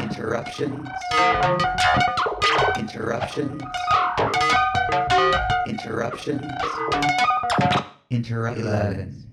Interruptions. Interruptions. Interruptions. Interrupt 11.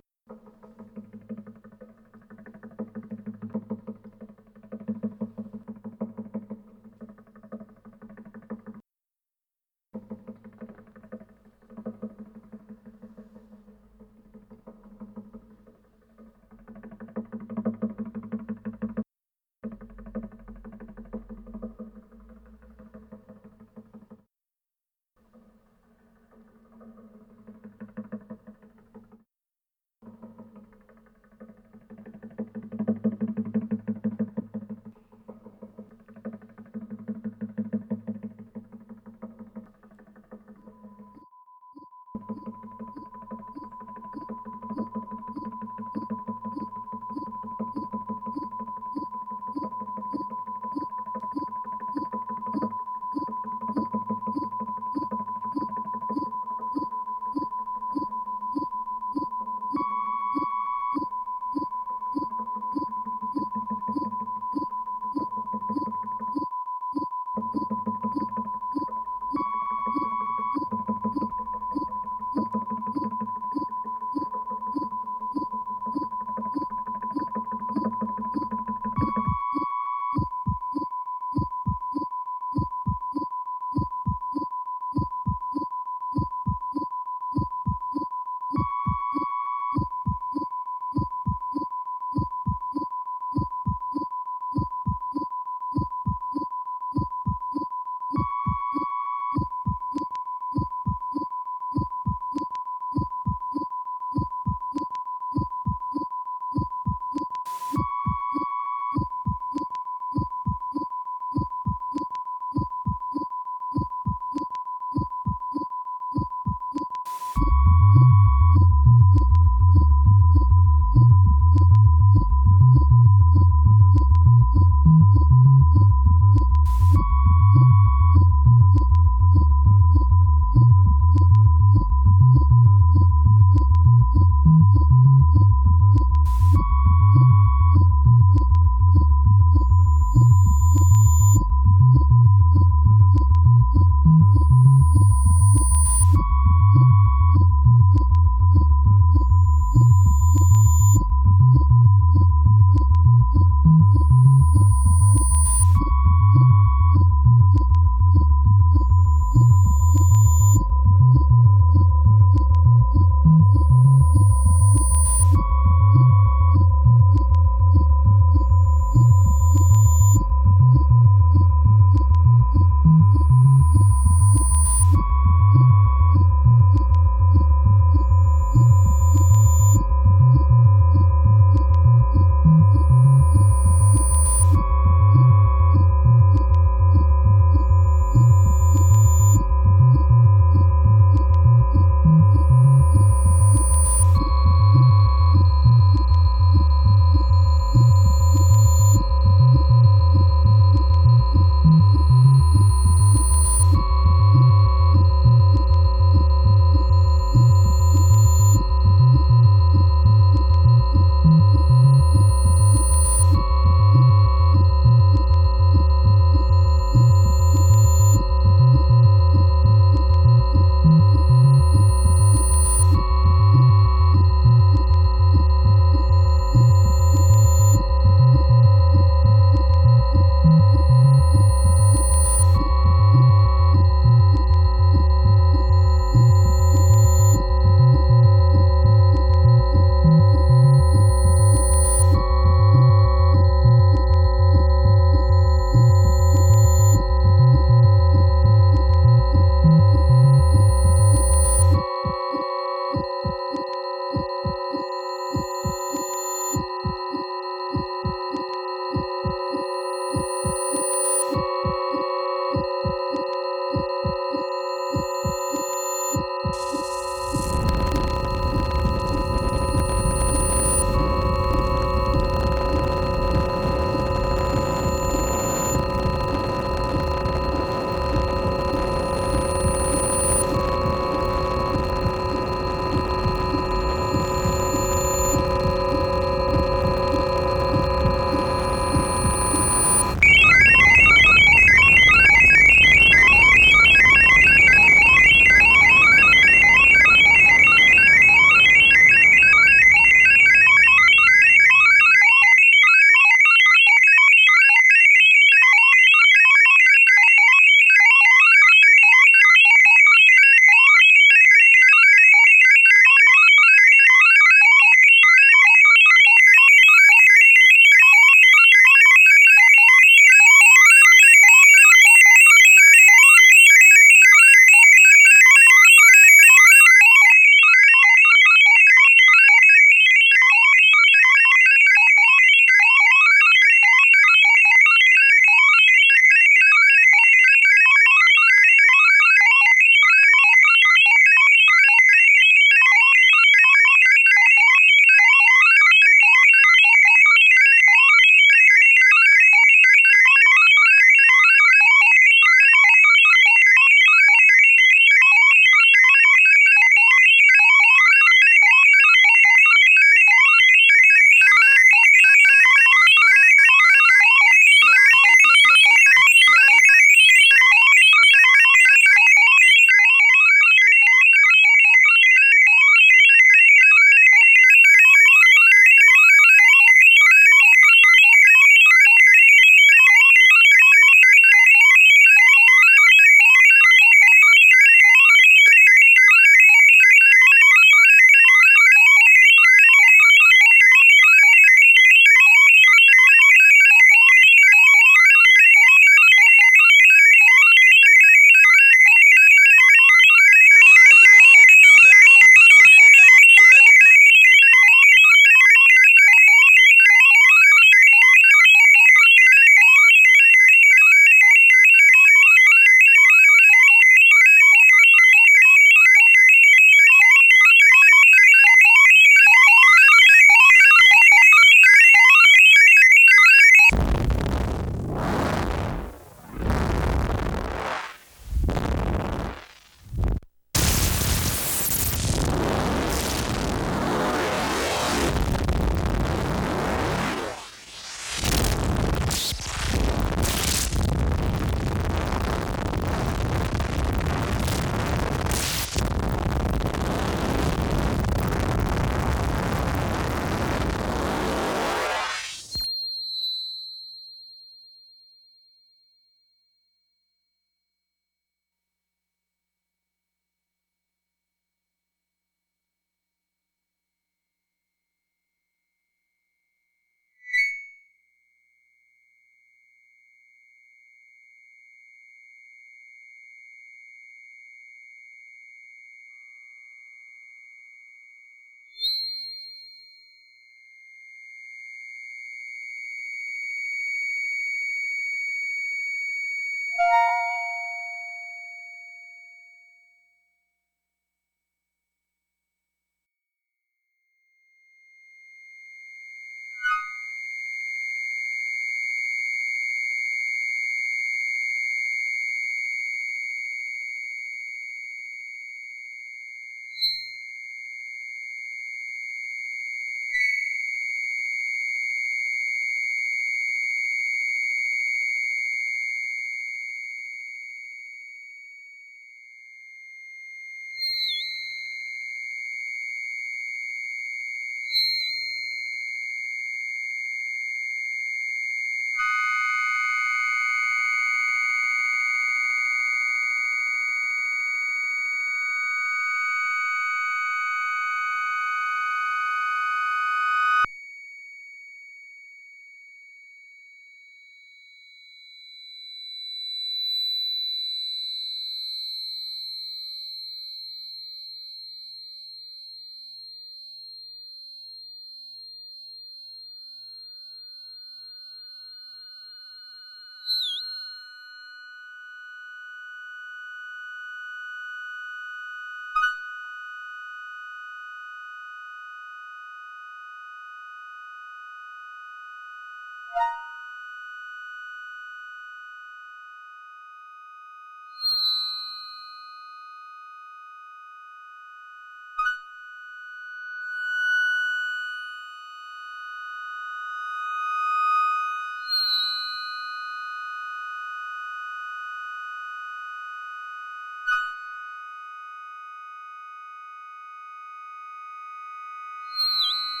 you